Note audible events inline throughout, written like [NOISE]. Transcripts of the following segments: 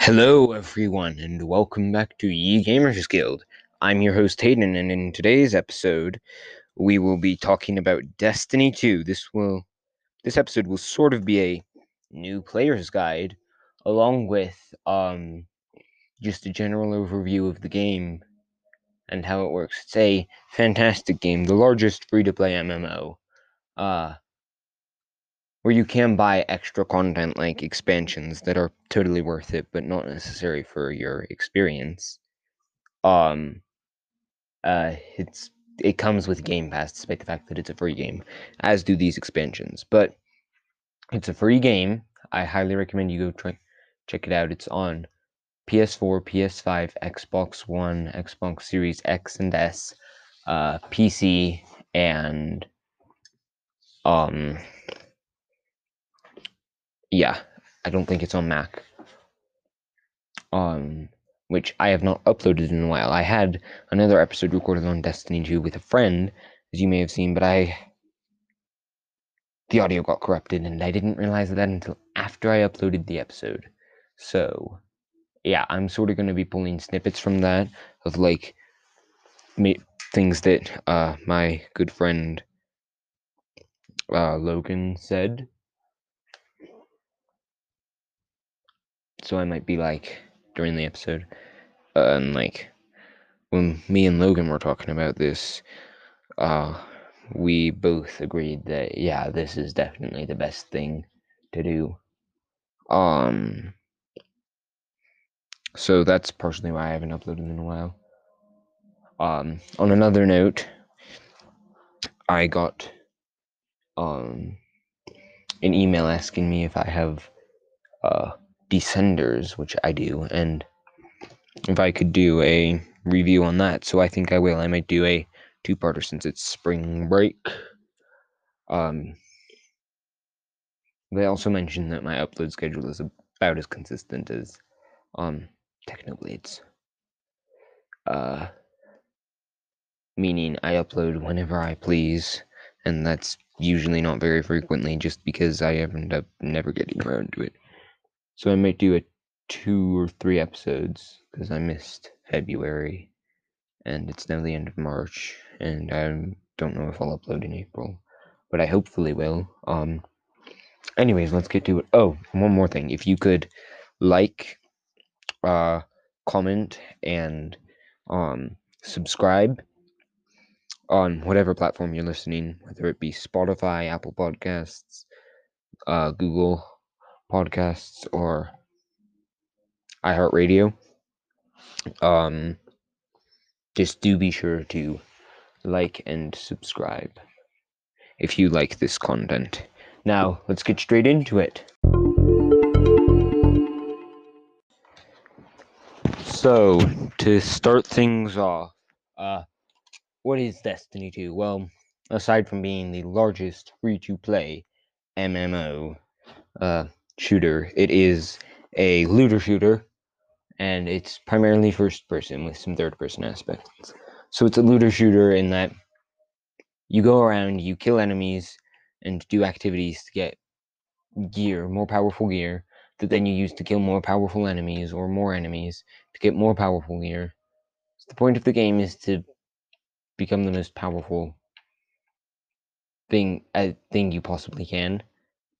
Hello, everyone, and welcome back to Ye Gamers Guild. I'm your host Hayden, and in today's episode, we will be talking about Destiny 2. This will, this episode will sort of be a new player's guide, along with um, just a general overview of the game and how it works. It's a fantastic game, the largest free-to-play MMO. Uh, where you can buy extra content like expansions that are totally worth it but not necessary for your experience. Um uh it's it comes with game pass despite the fact that it's a free game as do these expansions but it's a free game. I highly recommend you go try check it out. It's on ps4 ps5 xbox one xbox series x and s uh pc and um yeah, I don't think it's on Mac. Um, which I have not uploaded in a while. I had another episode recorded on Destiny 2 with a friend, as you may have seen, but I the audio got corrupted and I didn't realize that until after I uploaded the episode. So, yeah, I'm sort of going to be pulling snippets from that of like things that uh my good friend uh Logan said so I might be like during the episode, uh, and like when me and Logan were talking about this, uh, we both agreed that yeah, this is definitely the best thing to do. Um, so that's personally why I haven't uploaded in a while. Um, on another note, I got um an email asking me if I have uh Descenders, which I do, and if I could do a review on that, so I think I will. I might do a two-parter since it's spring break. Um, they also mentioned that my upload schedule is about as consistent as um Technoblades. Uh, meaning I upload whenever I please, and that's usually not very frequently, just because I end up never getting around to it. So I might do a two or three episodes because I missed February and it's now the end of March and I don't know if I'll upload in April, but I hopefully will. Um anyways, let's get to it. Oh, one more thing. If you could like uh comment and um subscribe on whatever platform you're listening, whether it be Spotify, Apple Podcasts, uh, Google podcasts or iHeartRadio. Um, just do be sure to like and subscribe if you like this content. Now, let's get straight into it. So, to start things off, uh, what is Destiny 2? Well, aside from being the largest free to play MMO, uh, shooter. It is a looter shooter, and it's primarily first person with some third person aspects. So it's a looter shooter in that you go around, you kill enemies, and do activities to get gear, more powerful gear, that then you use to kill more powerful enemies or more enemies to get more powerful gear. So the point of the game is to become the most powerful thing uh, thing you possibly can,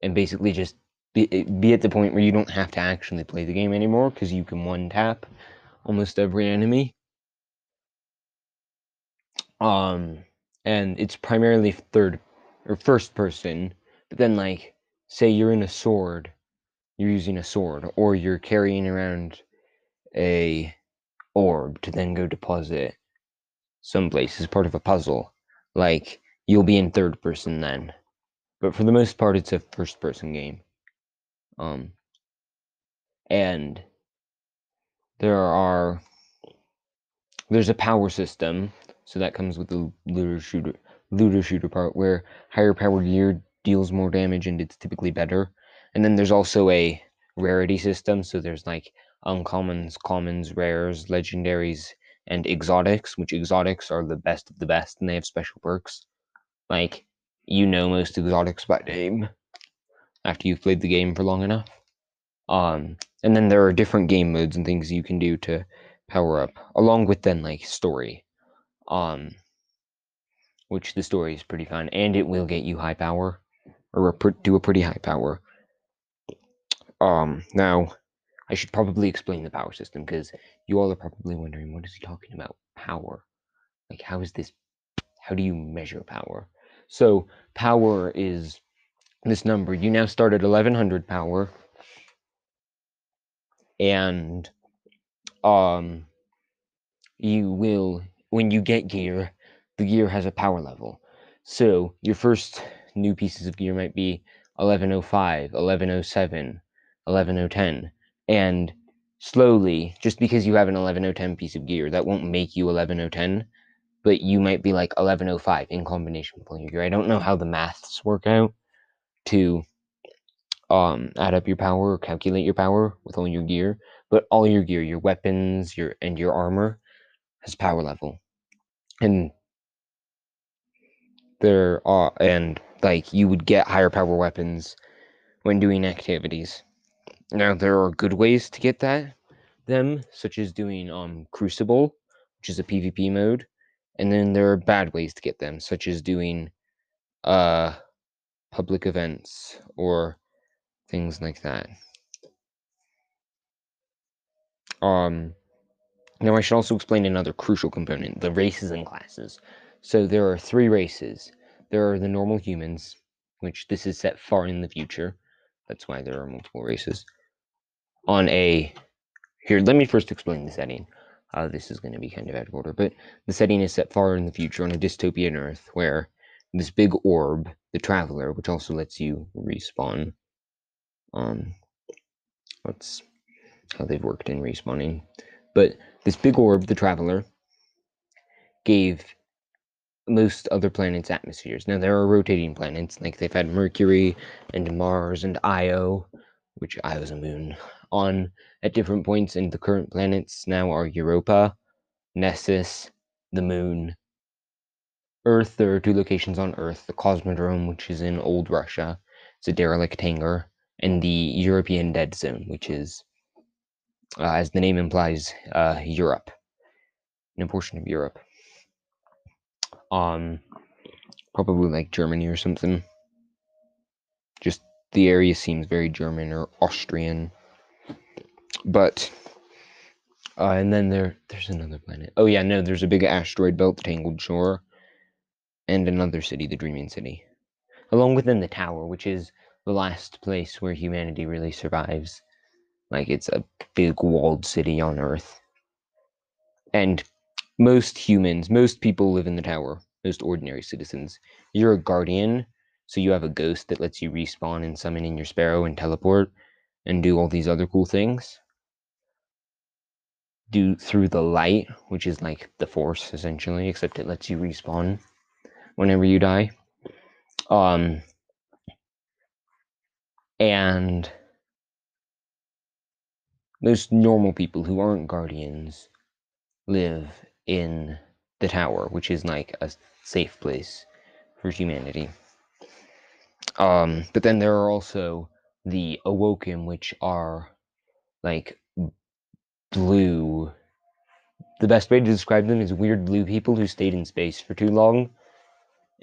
and basically just be, be at the point where you don't have to actually play the game anymore because you can one tap almost every enemy. Um, and it's primarily third or first person, but then like say you're in a sword, you're using a sword, or you're carrying around a orb to then go deposit someplace as part of a puzzle. Like you'll be in third person then. But for the most part it's a first person game. Um, and there are there's a power system, so that comes with the looter shooter looter shooter part where higher power gear deals more damage and it's typically better. And then there's also a rarity system, so there's like uncommons, commons, rares, legendaries, and exotics, which exotics are the best of the best and they have special perks. Like you know most exotics by name after you've played the game for long enough. Um, and then there are different game modes and things you can do to power up, along with then like story, um, which the story is pretty fun, and it will get you high power, or a, do a pretty high power. Um, now, I should probably explain the power system because you all are probably wondering what is he talking about? Power, like how is this? How do you measure power? So power is this number. You now start at 1100 power. And um you will when you get gear the gear has a power level. So your first new pieces of gear might be 1105 1107 11010 and slowly just because you have an 11010 piece of gear that won't make you 11010 but you might be like 1105 in combination with your gear. I don't know how the maths work out to um, add up your power or calculate your power with all your gear, but all your gear, your weapons, your and your armor has power level, and there are and like you would get higher power weapons when doing activities. Now there are good ways to get that them, such as doing um Crucible, which is a PvP mode, and then there are bad ways to get them, such as doing uh public events or things like that. Um, now, I should also explain another crucial component the races and classes. So, there are three races there are the normal humans, which this is set far in the future. That's why there are multiple races. On a. Here, let me first explain the setting. Uh, this is going to be kind of out of order, but the setting is set far in the future on a dystopian Earth where this big orb, the Traveler, which also lets you respawn, um, that's how they've worked in respawning. But this big orb, the Traveler, gave most other planets atmospheres. Now there are rotating planets, like they've had Mercury and Mars and Io, which Io is a moon, on at different points, and the current planets now are Europa, Nessus, the Moon, Earth. There are two locations on Earth: the Cosmodrome, which is in old Russia, it's a derelict hangar, and the European Dead Zone, which is, uh, as the name implies, uh, Europe, a portion of Europe. Um, probably like Germany or something. Just the area seems very German or Austrian. But uh, and then there there's another planet. Oh yeah, no, there's a big asteroid belt, Tangled Shore, and another city, the Dreaming City, along within the tower, which is the last place where humanity really survives. Like it's a big walled city on Earth. And most humans, most people live in the tower, most ordinary citizens. You're a guardian, so you have a ghost that lets you respawn and summon in your sparrow and teleport and do all these other cool things. Do through the light, which is like the force essentially, except it lets you respawn whenever you die. Um and most normal people who aren't guardians live in the tower, which is like a safe place for humanity. Um, but then there are also the awoken, which are like blue. The best way to describe them is weird blue people who stayed in space for too long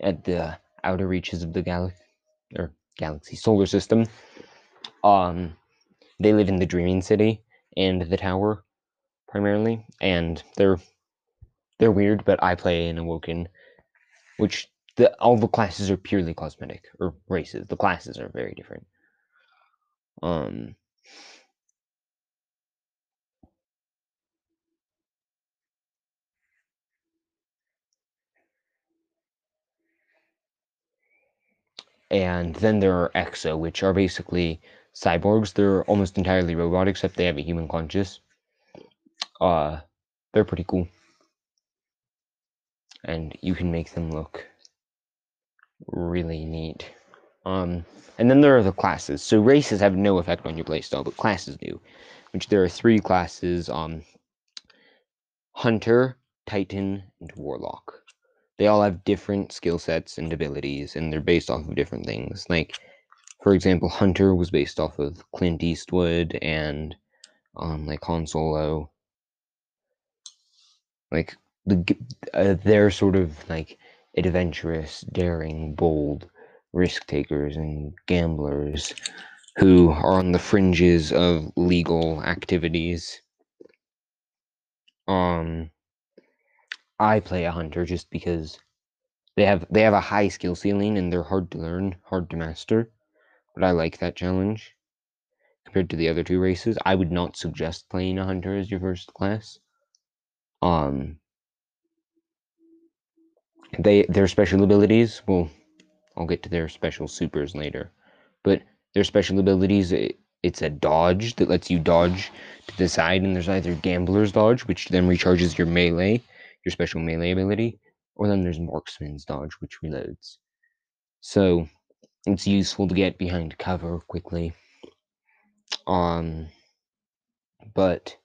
at the outer reaches of the galaxy or galaxy solar system. Um, they live in the Dreaming City and the Tower primarily, and they're they're weird. But I play an Awoken, which the all the classes are purely cosmetic or races. The classes are very different. Um. And then there are Exo, which are basically cyborgs. They're almost entirely robot, except they have a human conscious. Uh, they're pretty cool. And you can make them look really neat. Um, and then there are the classes. So races have no effect on your playstyle, but classes do. Which there are three classes: um, Hunter, Titan, and Warlock. They all have different skill sets and abilities, and they're based off of different things. Like for example, Hunter was based off of Clint Eastwood and um, like Han Solo. Like the uh, they're sort of like adventurous, daring, bold risk takers and gamblers who are on the fringes of legal activities. Um, I play a hunter just because they have they have a high skill ceiling and they're hard to learn, hard to master. But I like that challenge compared to the other two races. I would not suggest playing a hunter as your first class. Um, they their special abilities. Well, I'll get to their special supers later, but their special abilities. It, it's a dodge that lets you dodge to the side, and there's either Gambler's Dodge, which then recharges your melee, your special melee ability, or then there's Marksman's Dodge, which reloads. So it's useful to get behind cover quickly. Um, but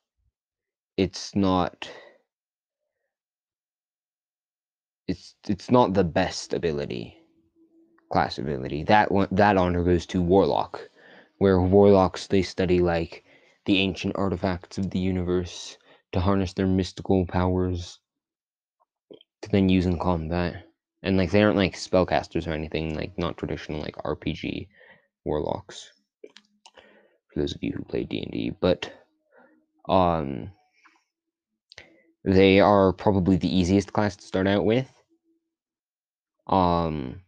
it's not it's it's not the best ability class ability. That one that honor goes to Warlock, where warlocks they study like the ancient artifacts of the universe to harness their mystical powers to then use in combat. And like they aren't like spellcasters or anything, like not traditional like RPG warlocks. For those of you who play D&D, but um they are probably the easiest class to start out with. Um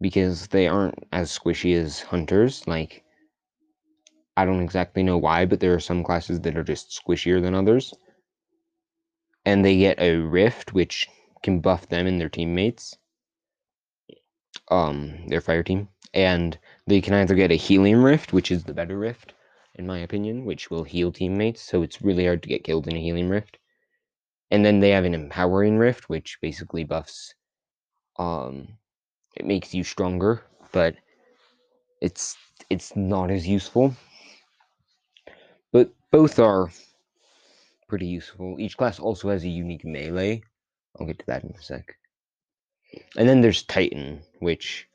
because they aren't as squishy as hunters. Like, I don't exactly know why, but there are some classes that are just squishier than others. And they get a rift, which can buff them and their teammates, um, their fire team. And they can either get a healing rift, which is the better rift, in my opinion, which will heal teammates. So it's really hard to get killed in a healing rift. And then they have an empowering rift, which basically buffs um, it makes you stronger, but it's it's not as useful. But both are pretty useful. Each class also has a unique melee. I'll get to that in a sec. And then there's Titan, which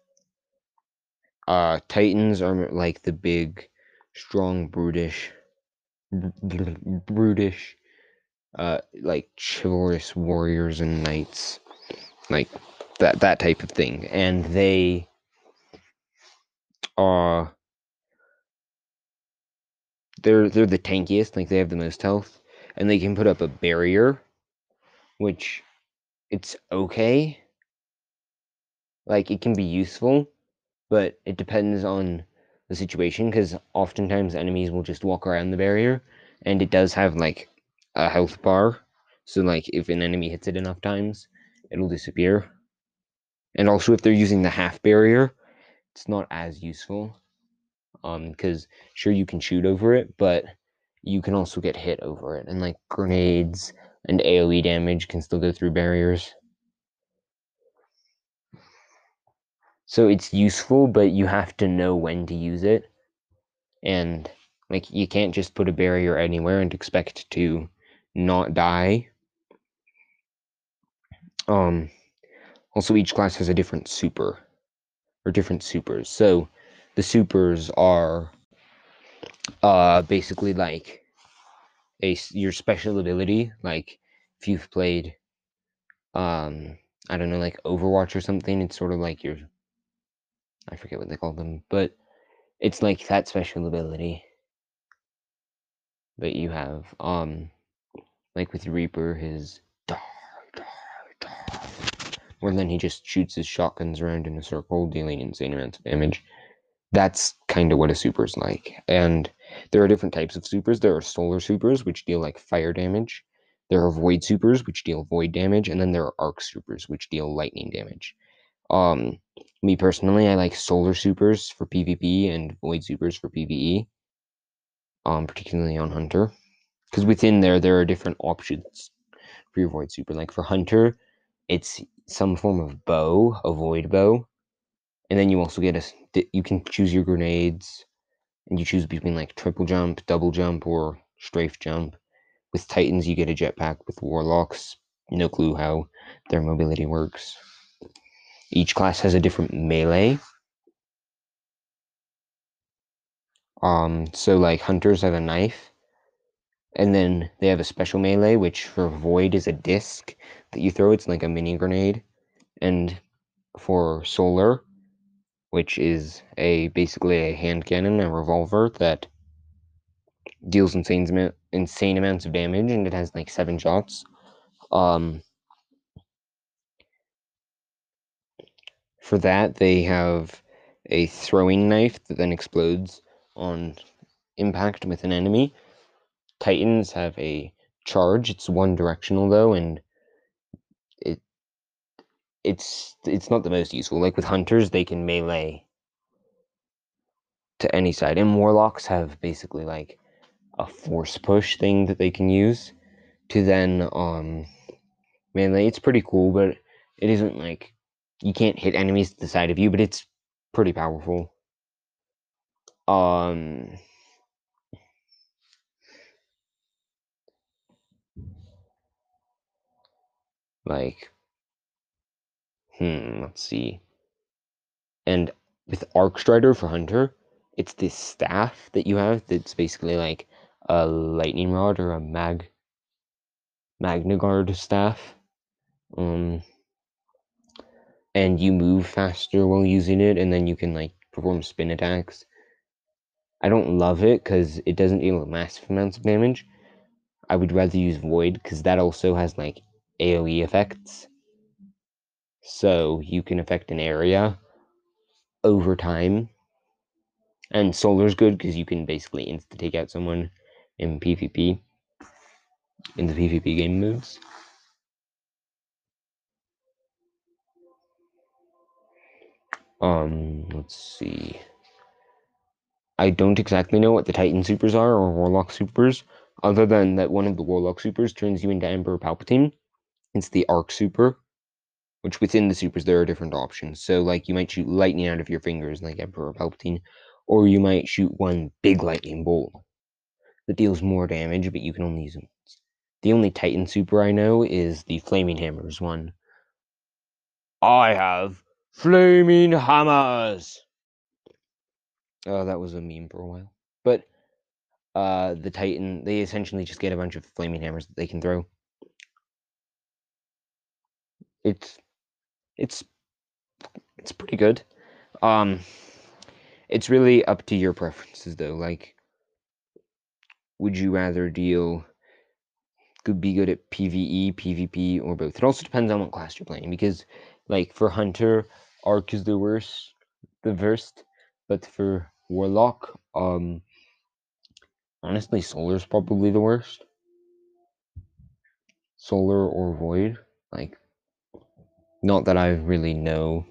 uh Titans are like the big, strong, brutish, brutish, uh, like chivalrous warriors and knights, like that that type of thing, and they are they're they're the tankiest, like they have the most health, and they can put up a barrier, which it's okay. Like it can be useful, but it depends on the situation because oftentimes enemies will just walk around the barrier, and it does have like a health bar. So like if an enemy hits it enough times, it'll disappear. And also, if they're using the half barrier, it's not as useful. Um, because sure you can shoot over it, but you can also get hit over it, and like grenades and AOE damage can still go through barriers. So it's useful, but you have to know when to use it. And like you can't just put a barrier anywhere and expect to not die. Um also, each class has a different super or different supers. So the supers are uh, basically like a your special ability. Like if you've played, um, I don't know, like Overwatch or something, it's sort of like your I forget what they call them, but it's like that special ability that you have. Um, like with Reaper, his where then he just shoots his shotguns around in a circle, dealing insane amounts of damage. That's kind of what a super is like. And there are different types of supers. There are solar supers, which deal like fire damage. There are void supers, which deal void damage, and then there are arc supers, which deal lightning damage. Um, me personally, I like solar supers for PvP and void supers for PvE. Um, particularly on Hunter, because within there there are different options for your void super. Like for Hunter, it's some form of bow, a void bow, and then you also get a you can choose your grenades, and you choose between like triple jump, double jump, or strafe jump. With Titans, you get a jetpack. With Warlocks, no clue how their mobility works. Each class has a different melee. Um, so like hunters have a knife, and then they have a special melee, which for void is a disc that you throw. It's like a mini grenade, and for solar, which is a basically a hand cannon, a revolver that deals insane insane amounts of damage, and it has like seven shots. Um, for that, they have a throwing knife that then explodes on impact with an enemy. Titans have a charge. It's one directional though, and it's it's not the most useful. Like with hunters, they can melee to any side, and warlocks have basically like a force push thing that they can use to then um melee. It's pretty cool, but it isn't like you can't hit enemies to the side of you, but it's pretty powerful. Um like hmm, let's see. And with Arcstrider for Hunter, it's this staff that you have that's basically like a lightning rod or a mag Magnagard staff. Um and you move faster while using it, and then you can like perform spin attacks. I don't love it because it doesn't deal massive amounts of damage. I would rather use Void because that also has like AoE effects. So you can affect an area over time. And Solar's good because you can basically insta take out someone in PvP, in the PvP game moves. Um, let's see. I don't exactly know what the Titan supers are or Warlock supers, other than that one of the Warlock supers turns you into Emperor Palpatine. It's the Arc super, which within the supers there are different options. So, like, you might shoot lightning out of your fingers, like Emperor Palpatine, or you might shoot one big lightning bolt that deals more damage, but you can only use once. The only Titan super I know is the Flaming Hammers one. I have Flaming Hammers! Oh, that was a meme for a while. But uh, the Titan, they essentially just get a bunch of flaming hammers that they can throw. It's it's it's pretty good. Um, it's really up to your preferences though. Like, would you rather deal could be good at PVE, PvP, or both? It also depends on what class you're playing because, like, for Hunter, Arc is the worst, the worst, but for Warlock, um, honestly, Solar's probably the worst. Solar or Void, like, not that I really know,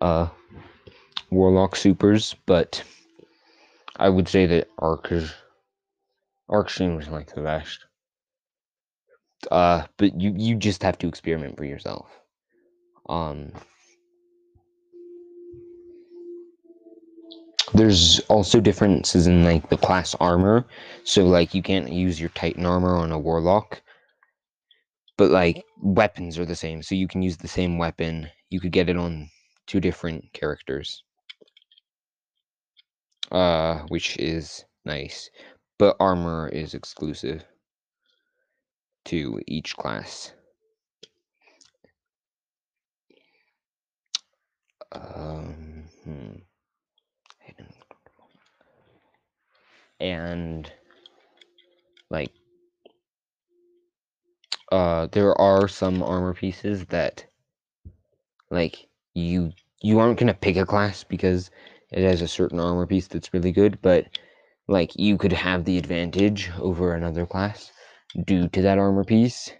uh, Warlock supers, but I would say that Arc is Arc seems like the best. Uh, but you you just have to experiment for yourself. Um, there's also differences in like the class armor. So like you can't use your Titan armor on a Warlock, but like weapons are the same. So you can use the same weapon. You could get it on two different characters, uh, which is nice. But armor is exclusive to each class. Um, hmm. And like uh there are some armor pieces that like you you aren't gonna pick a class because it has a certain armor piece that's really good, but like you could have the advantage over another class due to that armor piece.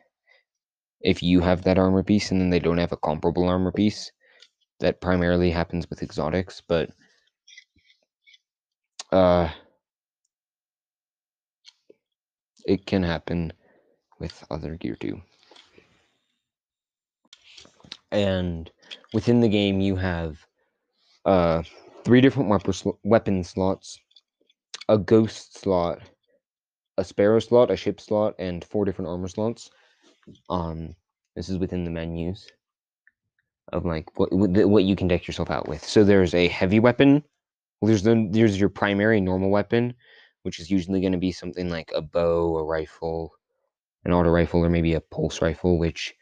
If you have that armor piece and then they don't have a comparable armor piece, that primarily happens with exotics, but uh it can happen with other gear too. And within the game you have uh three different weapon slots, a ghost slot, a sparrow slot, a ship slot, and four different armor slots. Um, this is within the menus of like what what you can deck yourself out with. So there's a heavy weapon, there's the there's your primary normal weapon, which is usually going to be something like a bow, a rifle, an auto rifle, or maybe a pulse rifle, which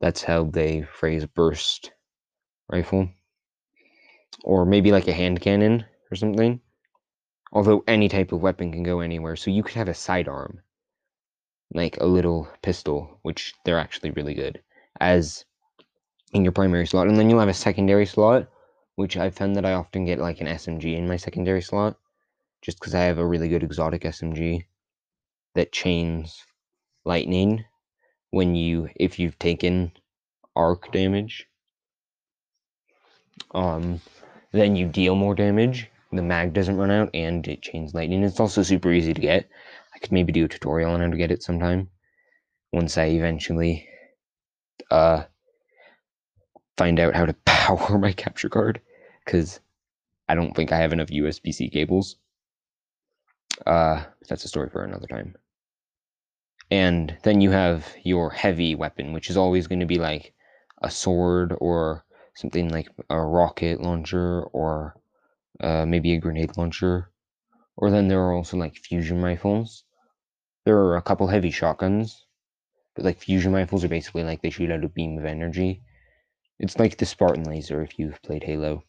that's how they phrase burst rifle, or maybe like a hand cannon or something. Although any type of weapon can go anywhere, so you could have a sidearm, like a little pistol, which they're actually really good as in your primary slot, and then you'll have a secondary slot, which I've found that I often get like an SMG in my secondary slot, just because I have a really good exotic SMG that chains lightning when you if you've taken arc damage. Um, then you deal more damage. The mag doesn't run out, and it chains lightning. It's also super easy to get. I could maybe do a tutorial on how to get it sometime once I eventually uh find out how to [LAUGHS] power my capture card because I don't think I have enough USB C cables. Uh, that's a story for another time. And then you have your heavy weapon, which is always going to be like a sword or something like a rocket launcher or uh, maybe a grenade launcher. Or then there are also like fusion rifles. There are a couple heavy shotguns, but like fusion rifles are basically like they shoot out a beam of energy. It's like the Spartan laser if you've played Halo.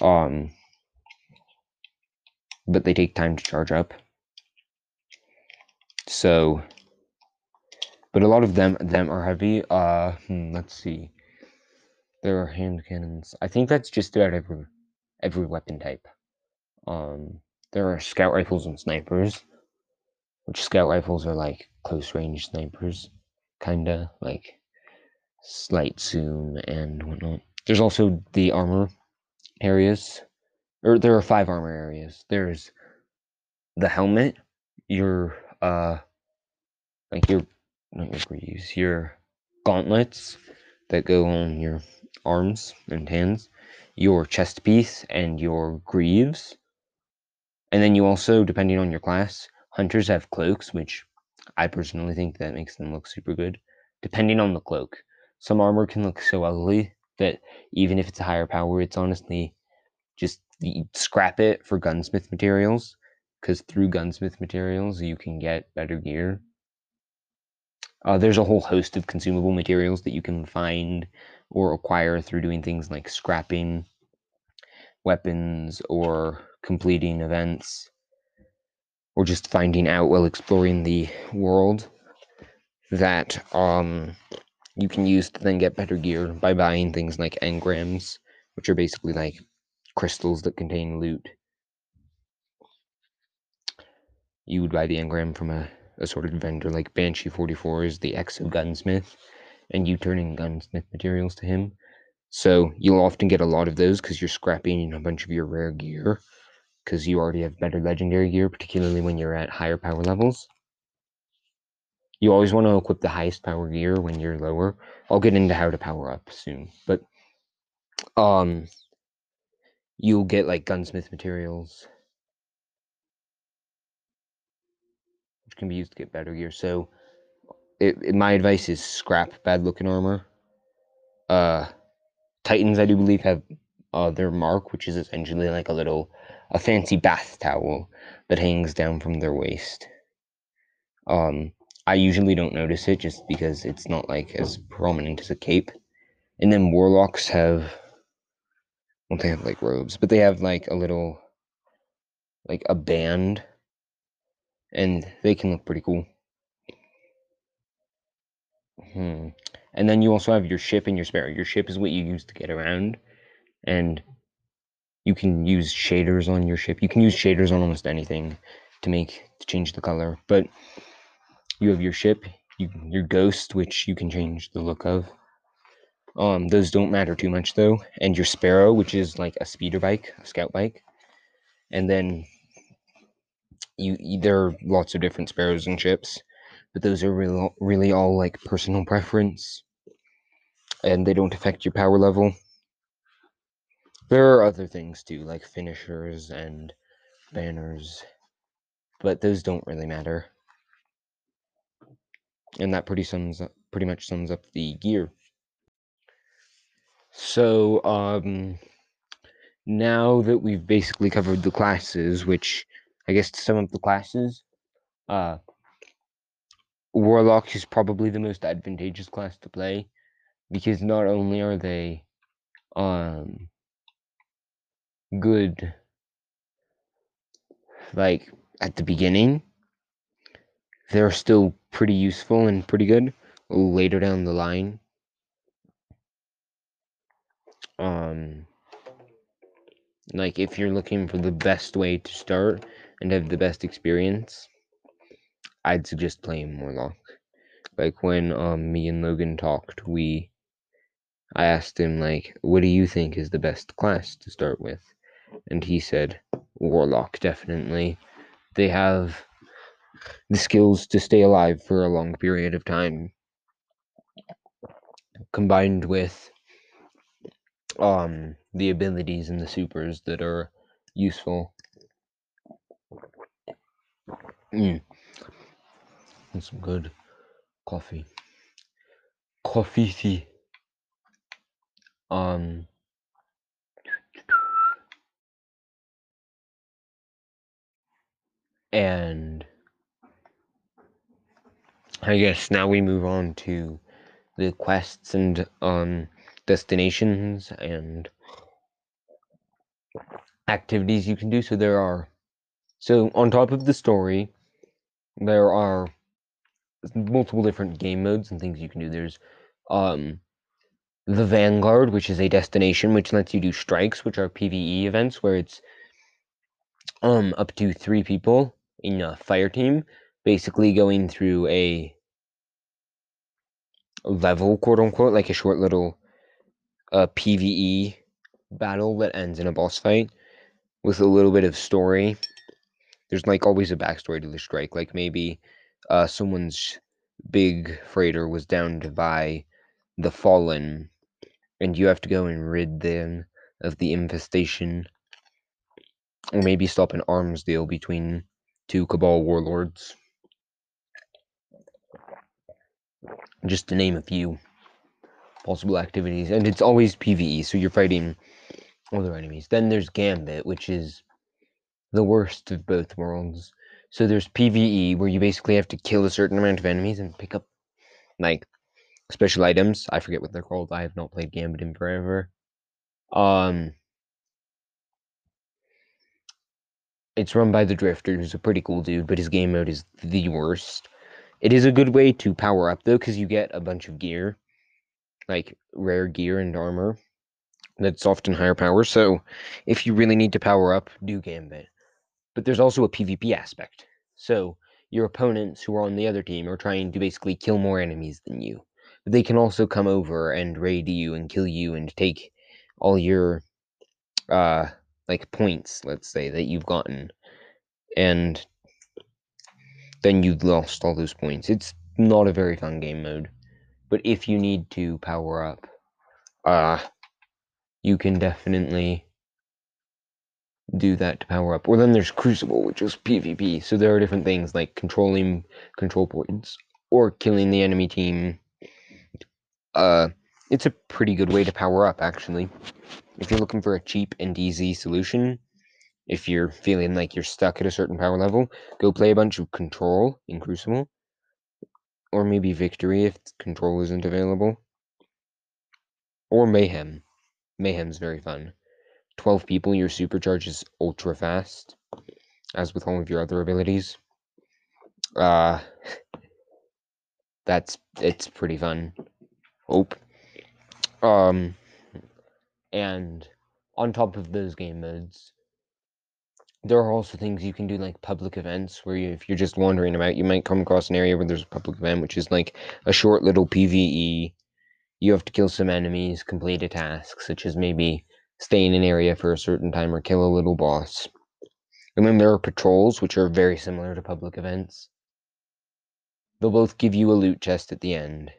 Um, but they take time to charge up. So, but a lot of them them are heavy. Uh, hmm, let's see. There are hand cannons. I think that's just about every every weapon type. Um, there are scout rifles and snipers, which scout rifles are like close range snipers, kinda like slight zoom and whatnot. There's also the armor areas, or there are five armor areas. There's the helmet, your uh, like your not your greaves, your gauntlets that go on your arms and hands, your chest piece, and your greaves. And then you also, depending on your class, hunters have cloaks, which I personally think that makes them look super good. Depending on the cloak, some armor can look so ugly that even if it's a higher power, it's honestly just scrap it for gunsmith materials because through gunsmith materials you can get better gear. Uh, there's a whole host of consumable materials that you can find or acquire through doing things like scrapping weapons or completing events or just finding out while exploring the world that um, you can use to then get better gear by buying things like engrams, which are basically like crystals that contain loot. You would buy the engram from a assorted vendor like Banshee 44 is the Exo Gunsmith, and you turning gunsmith materials to him. So you'll often get a lot of those because you're scrapping a bunch of your rare gear because you already have better legendary gear, particularly when you're at higher power levels. You always want to equip the highest power gear when you're lower. I'll get into how to power up soon, but um, you'll get like gunsmith materials, which can be used to get better gear. So, it, it, my advice is scrap bad looking armor. Uh, Titans, I do believe, have uh, their mark, which is essentially like a little a fancy bath towel that hangs down from their waist. Um, I usually don't notice it just because it's not like as prominent as a cape. And then warlocks have well they have like robes, but they have like a little like a band and they can look pretty cool. Hmm. And then you also have your ship and your sparrow. Your ship is what you use to get around. And you can use shaders on your ship. You can use shaders on almost anything to make to change the color. But you have your ship, you, your ghost, which you can change the look of. Um, those don't matter too much though, and your sparrow, which is like a speeder bike, a scout bike, and then you, you there are lots of different sparrows and ships, but those are really really all like personal preference, and they don't affect your power level. There are other things too, like finishers and banners, but those don't really matter and that pretty sums up, pretty much sums up the gear. So um, now that we've basically covered the classes, which I guess some of the classes, uh, Warlock is probably the most advantageous class to play because not only are they um good like at the beginning, they're still pretty useful and pretty good later down the line. Um like if you're looking for the best way to start and have the best experience, I'd suggest playing Warlock. Like when um me and Logan talked, we I asked him like, "What do you think is the best class to start with?" And he said, "Warlock, definitely. They have the skills to stay alive for a long period of time, combined with um the abilities and the supers that are useful." Mm. And some good coffee. Coffee tea. Um and I guess now we move on to the quests and um destinations and activities you can do. So there are so on top of the story, there are multiple different game modes and things you can do. There's um the Vanguard, which is a destination which lets you do strikes, which are PvE events where it's um up to three people in a fire team, basically going through a level, quote unquote, like a short little uh, PVE battle that ends in a boss fight with a little bit of story. There's like always a backstory to the strike, like maybe uh, someone's big freighter was downed by the Fallen, and you have to go and rid them of the infestation, or maybe stop an arms deal between two Cabal warlords. Just to name a few possible activities, and it's always PVE, so you're fighting other enemies. Then there's Gambit, which is the worst of both worlds. So there's PVE, where you basically have to kill a certain amount of enemies and pick up like special items. I forget what they're called. I have not played Gambit in forever. Um, it's run by the Drifter, who's a pretty cool dude, but his game mode is the worst. It is a good way to power up though, because you get a bunch of gear, like rare gear and armor. That's often higher power. So if you really need to power up, do Gambit. But there's also a PvP aspect. So your opponents who are on the other team are trying to basically kill more enemies than you. But they can also come over and raid you and kill you and take all your uh like points, let's say, that you've gotten. And then you've lost all those points. It's not a very fun game mode. But if you need to power up, uh you can definitely do that to power up. Or then there's Crucible, which is PvP. So there are different things like controlling control points or killing the enemy team. Uh, it's a pretty good way to power up, actually. If you're looking for a cheap and easy solution, if you're feeling like you're stuck at a certain power level, go play a bunch of Control in Crucible. Or maybe Victory if Control isn't available. Or Mayhem. Mayhem's very fun. 12 people, your supercharge is ultra fast, as with all of your other abilities. Uh, [LAUGHS] that's, it's pretty fun. Hope. Um, and on top of those game modes, there are also things you can do like public events where you, if you're just wandering about, you might come across an area where there's a public event, which is like a short little PVE. You have to kill some enemies, complete a task, such as maybe stay in an area for a certain time or kill a little boss. And then there are patrols, which are very similar to public events. They'll both give you a loot chest at the end.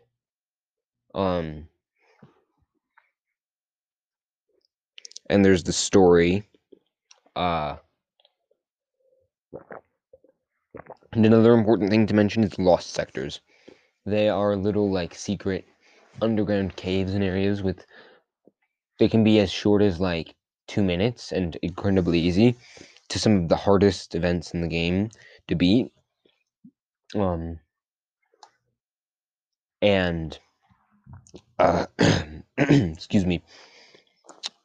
Um, and there's the story. Uh, and another important thing to mention is lost sectors. They are little like secret underground caves and areas with they can be as short as like two minutes and incredibly easy to some of the hardest events in the game to beat. Um, and uh, [CLEARS THROAT] excuse me,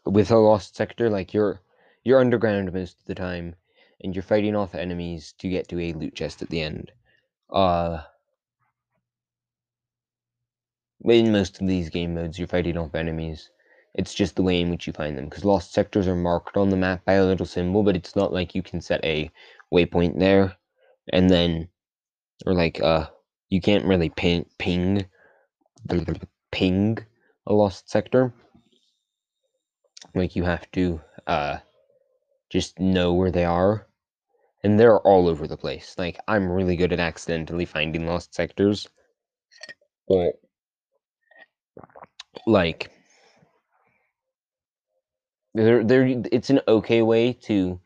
with a lost sector, like you're you're underground most of the time, and you're fighting off enemies to get to a loot chest at the end. Uh, in most of these game modes, you're fighting off enemies. It's just the way in which you find them, because lost sectors are marked on the map by a little symbol, but it's not like you can set a waypoint there, and then, or like, uh, you can't really ping, ping, ping a lost sector. Like, you have to, uh, just know where they are. And they're all over the place. Like, I'm really good at accidentally finding lost sectors. But like there there it's an okay way to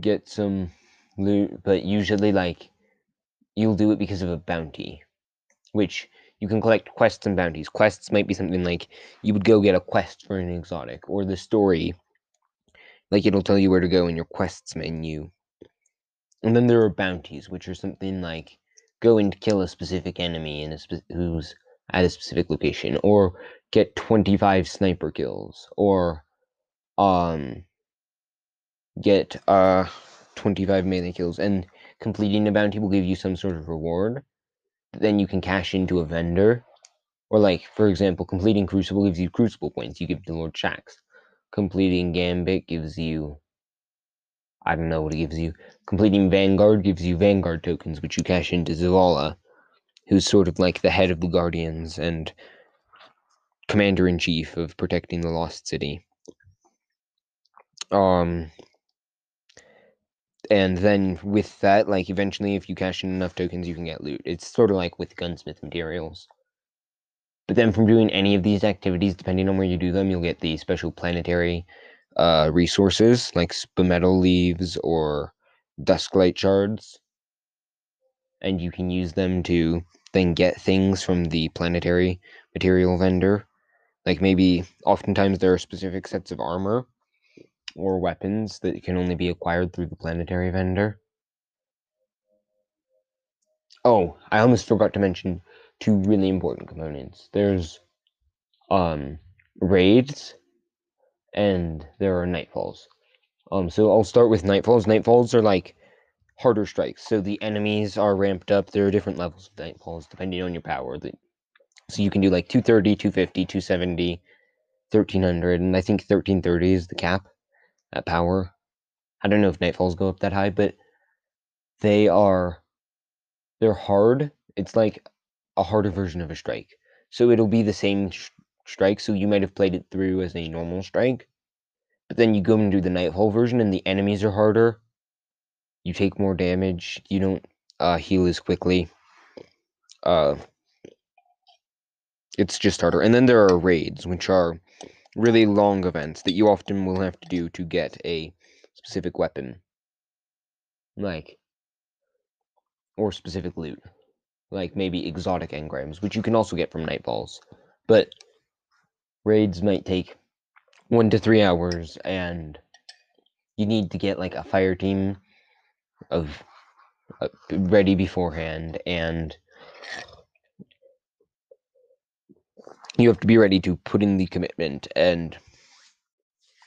get some loot, but usually like you'll do it because of a bounty, which you can collect quests and bounties. Quests might be something like you would go get a quest for an exotic, or the story, like it'll tell you where to go in your quests menu. And then there are bounties, which are something like go and kill a specific enemy in a spe- who's at a specific location, or get 25 sniper kills, or um get uh 25 melee kills, and completing the bounty will give you some sort of reward. Then you can cash into a vendor, or like for example, completing Crucible gives you Crucible points. You give to Lord Shaxx. Completing Gambit gives you I don't know what it gives you. Completing Vanguard gives you Vanguard tokens, which you cash into Zavala, who's sort of like the head of the Guardians and commander in chief of protecting the Lost City. Um, and then with that, like eventually, if you cash in enough tokens, you can get loot. It's sort of like with gunsmith materials. But then from doing any of these activities, depending on where you do them, you'll get the special planetary uh, resources like spinmetal leaves or dusklight shards. And you can use them to then get things from the planetary material vendor. Like maybe oftentimes there are specific sets of armor or weapons that can only be acquired through the planetary vendor. Oh, I almost forgot to mention two really important components. There's um raids and there are nightfalls. Um so I'll start with nightfalls. Nightfalls are like harder strikes. So the enemies are ramped up. There are different levels of nightfalls depending on your power. So you can do like 230, 250, 270, 1300, and I think 1330 is the cap at power. I don't know if nightfalls go up that high, but they are they're hard. It's like a harder version of a strike. So it'll be the same sh- strike. So you might have played it through as a normal strike, but then you go and do the nightfall version, and the enemies are harder. You take more damage. You don't uh, heal as quickly. Uh, it's just harder. And then there are raids, which are really long events that you often will have to do to get a specific weapon. Like, or specific loot. Like maybe exotic engrams, which you can also get from Nightfalls. But raids might take one to three hours, and you need to get like a fire team of uh, ready beforehand, and you have to be ready to put in the commitment and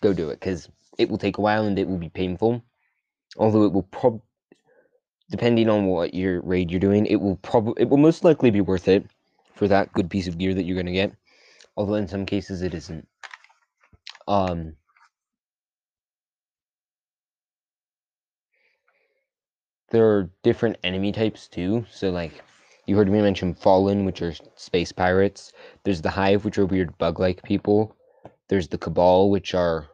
go do it because it will take a while and it will be painful. Although it will prob depending on what your raid you're doing, it will probably it will most likely be worth it for that good piece of gear that you're gonna get. Although in some cases it isn't. Um there are different enemy types too. So like you heard me mention Fallen, which are space pirates. There's the Hive, which are weird bug-like people. There's the Cabal, which are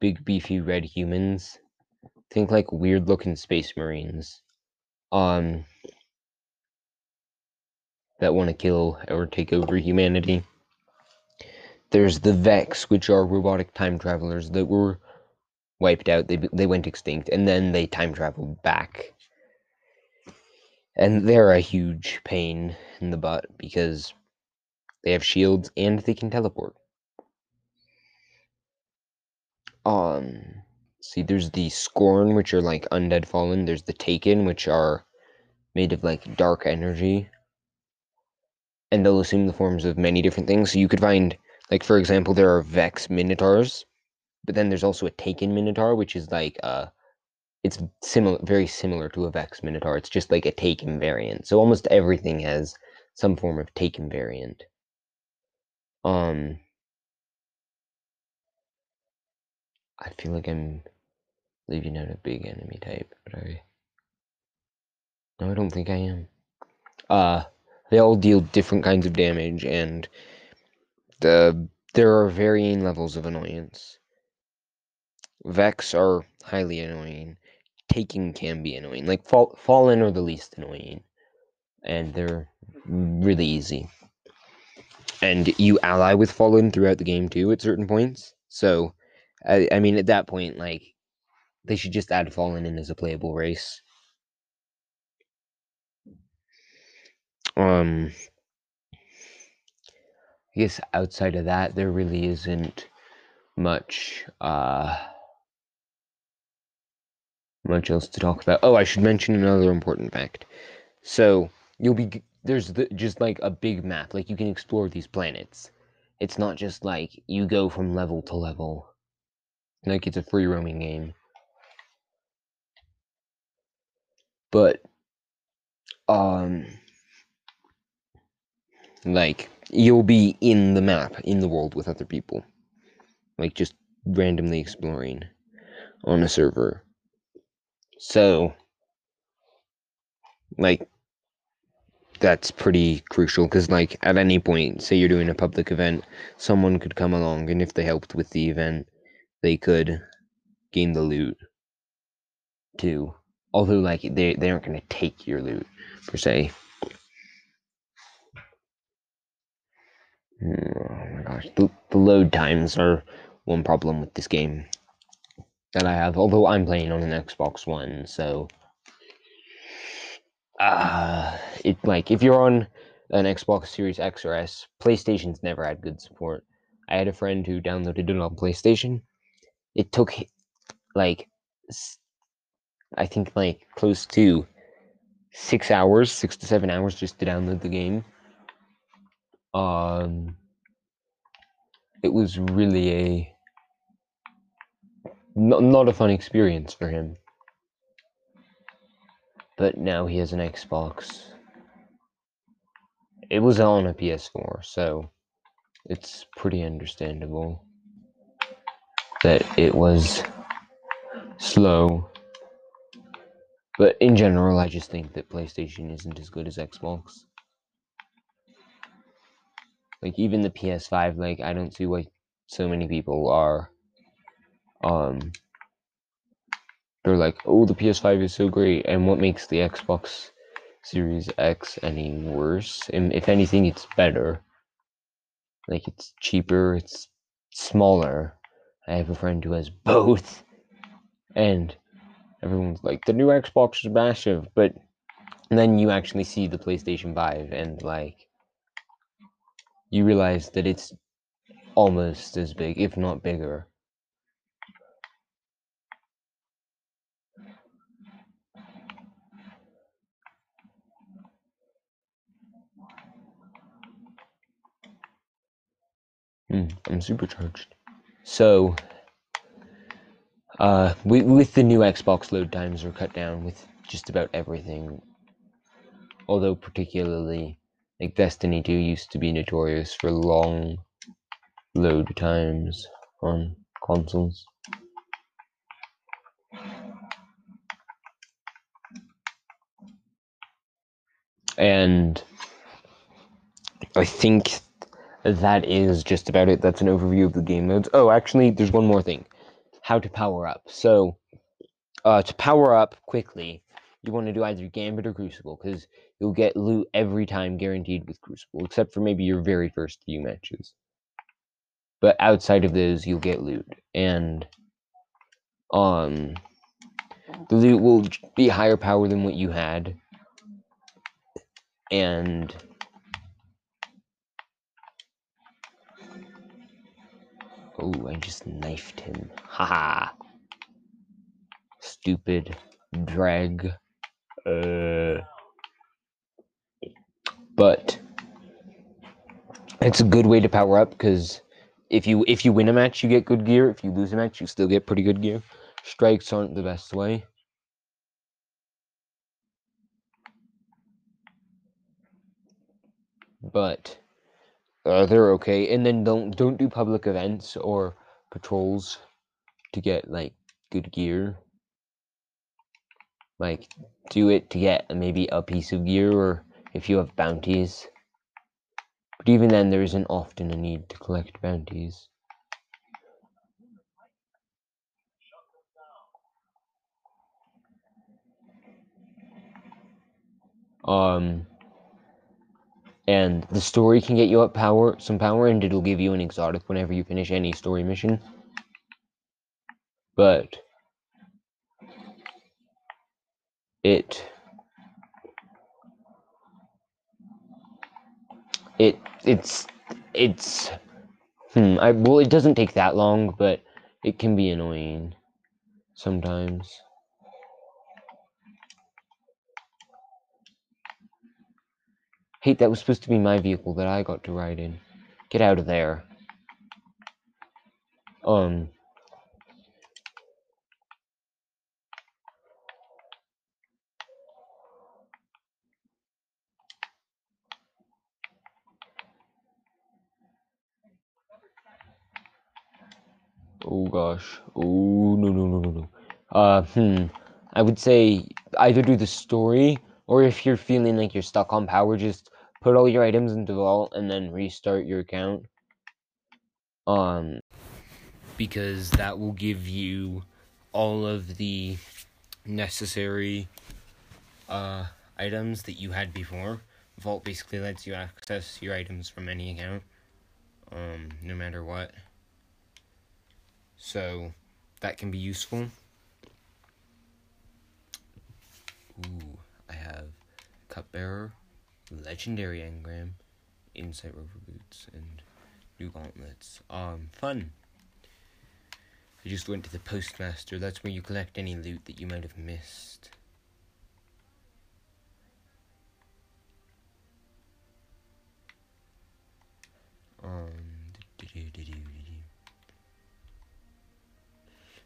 big beefy red humans. Think like weird looking space marines. Um that want to kill or take over humanity. There's the Vex, which are robotic time travelers that were wiped out. They they went extinct, and then they time traveled back. And they're a huge pain in the butt because they have shields and they can teleport. um see there's the scorn which are like undead fallen. There's the taken which are made of like dark energy. And they'll assume the forms of many different things. So you could find like for example there are vex minotaurs but then there's also a taken minotaur which is like uh it's similar very similar to a vex minotaur it's just like a taken variant so almost everything has some form of taken variant um I feel like I'm leaving out a big enemy type, but I no, I don't think I am. Uh, they all deal different kinds of damage, and the there are varying levels of annoyance. Vex are highly annoying. Taken can be annoying. Like fall, Fallen are the least annoying, and they're really easy. And you ally with Fallen throughout the game too at certain points. So, I, I mean, at that point, like they should just add Fallen in as a playable race. Um, I guess outside of that, there really isn't much uh much else to talk about. Oh, I should mention another important fact. So you'll be there's the, just like a big map, like you can explore these planets. It's not just like you go from level to level, like it's a free roaming game. But um like you'll be in the map in the world with other people like just randomly exploring on a server so like that's pretty crucial because like at any point say you're doing a public event someone could come along and if they helped with the event they could gain the loot too. Although like they, they aren't going to take your loot per se. Hmm, oh my gosh, the, the load times are one problem with this game that I have. Although I'm playing on an Xbox One, so uh it like if you're on an Xbox Series X or S, PlayStation's never had good support. I had a friend who downloaded it on PlayStation. It took like I think like close to six hours, six to seven hours just to download the game um, it was really a not, not a fun experience for him. But now he has an Xbox. It was on a PS4, so it's pretty understandable that it was slow. But in general, I just think that PlayStation isn't as good as Xbox. Like even the PS5, like I don't see why so many people are um they're like, "Oh, the PS5 is so great." And what makes the Xbox Series X any worse? And if anything, it's better. Like it's cheaper, it's smaller. I have a friend who has [LAUGHS] both. And everyone's like, "The new Xbox is massive," but then you actually see the PlayStation 5 and like you realize that it's almost as big, if not bigger. Hmm, I'm supercharged. So, uh, we, with the new Xbox, load times are cut down with just about everything. Although, particularly like Destiny 2 used to be notorious for long load times on consoles. And I think that is just about it. That's an overview of the game modes. Oh, actually, there's one more thing. How to power up. So, uh, to power up quickly, you want to do either Gambit or Crucible, because you'll get loot every time guaranteed with Crucible, except for maybe your very first few matches. But outside of those, you'll get loot, and um, the loot will be higher power than what you had, and Oh, I just knifed him. Haha. Stupid dreg. Uh. But it's a good way to power up because if you if you win a match, you get good gear. If you lose a match, you still get pretty good gear. Strikes aren't the best way. But uh, they're okay. And then don't don't do public events or patrols to get like good gear. Like do it to get maybe a piece of gear or if you have bounties. But even then there isn't often a need to collect bounties. Um and the story can get you up power some power and it'll give you an exotic whenever you finish any story mission. But it it it's it's hmm I well it doesn't take that long but it can be annoying sometimes Hey, that was supposed to be my vehicle that I got to ride in. Get out of there. Um. Oh gosh. Oh no no no no no. Uh hmm. I would say either do the story or if you're feeling like you're stuck on power, just put all your items into vault and then restart your account. Um, because that will give you all of the necessary uh, items that you had before. Vault basically lets you access your items from any account, um, no matter what. So that can be useful. Ooh, I have Cupbearer, Legendary Engram, Insight Rover Boots, and new gauntlets. Um, fun. I just went to the Postmaster. That's where you collect any loot that you might have missed. Um,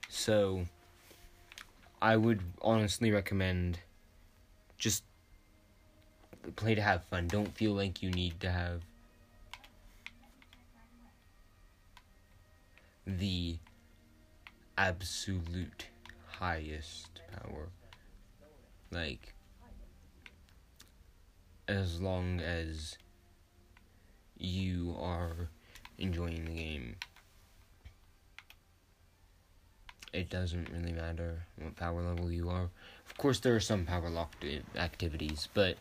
so, I would honestly recommend just play to have fun. Don't feel like you need to have the absolute highest power. Like, as long as you are enjoying the game, it doesn't really matter what power level you are. Of course, there are some power locked activities, but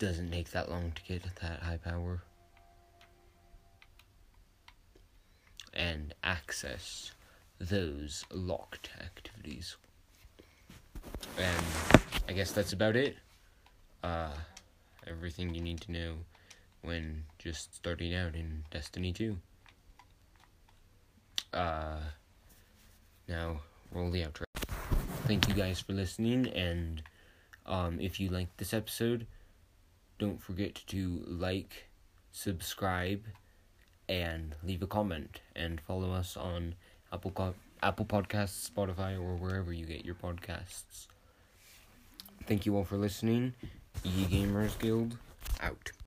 doesn't take that long to get that high power. And access those locked activities. And I guess that's about it. Uh, everything you need to know when just starting out in Destiny 2. Uh, now, roll the outro. Thank you guys for listening, and um, if you liked this episode, don't forget to like, subscribe, and leave a comment, and follow us on Apple Co- Apple Podcasts, Spotify, or wherever you get your podcasts. Thank you all for listening. Ye Gamers Guild out.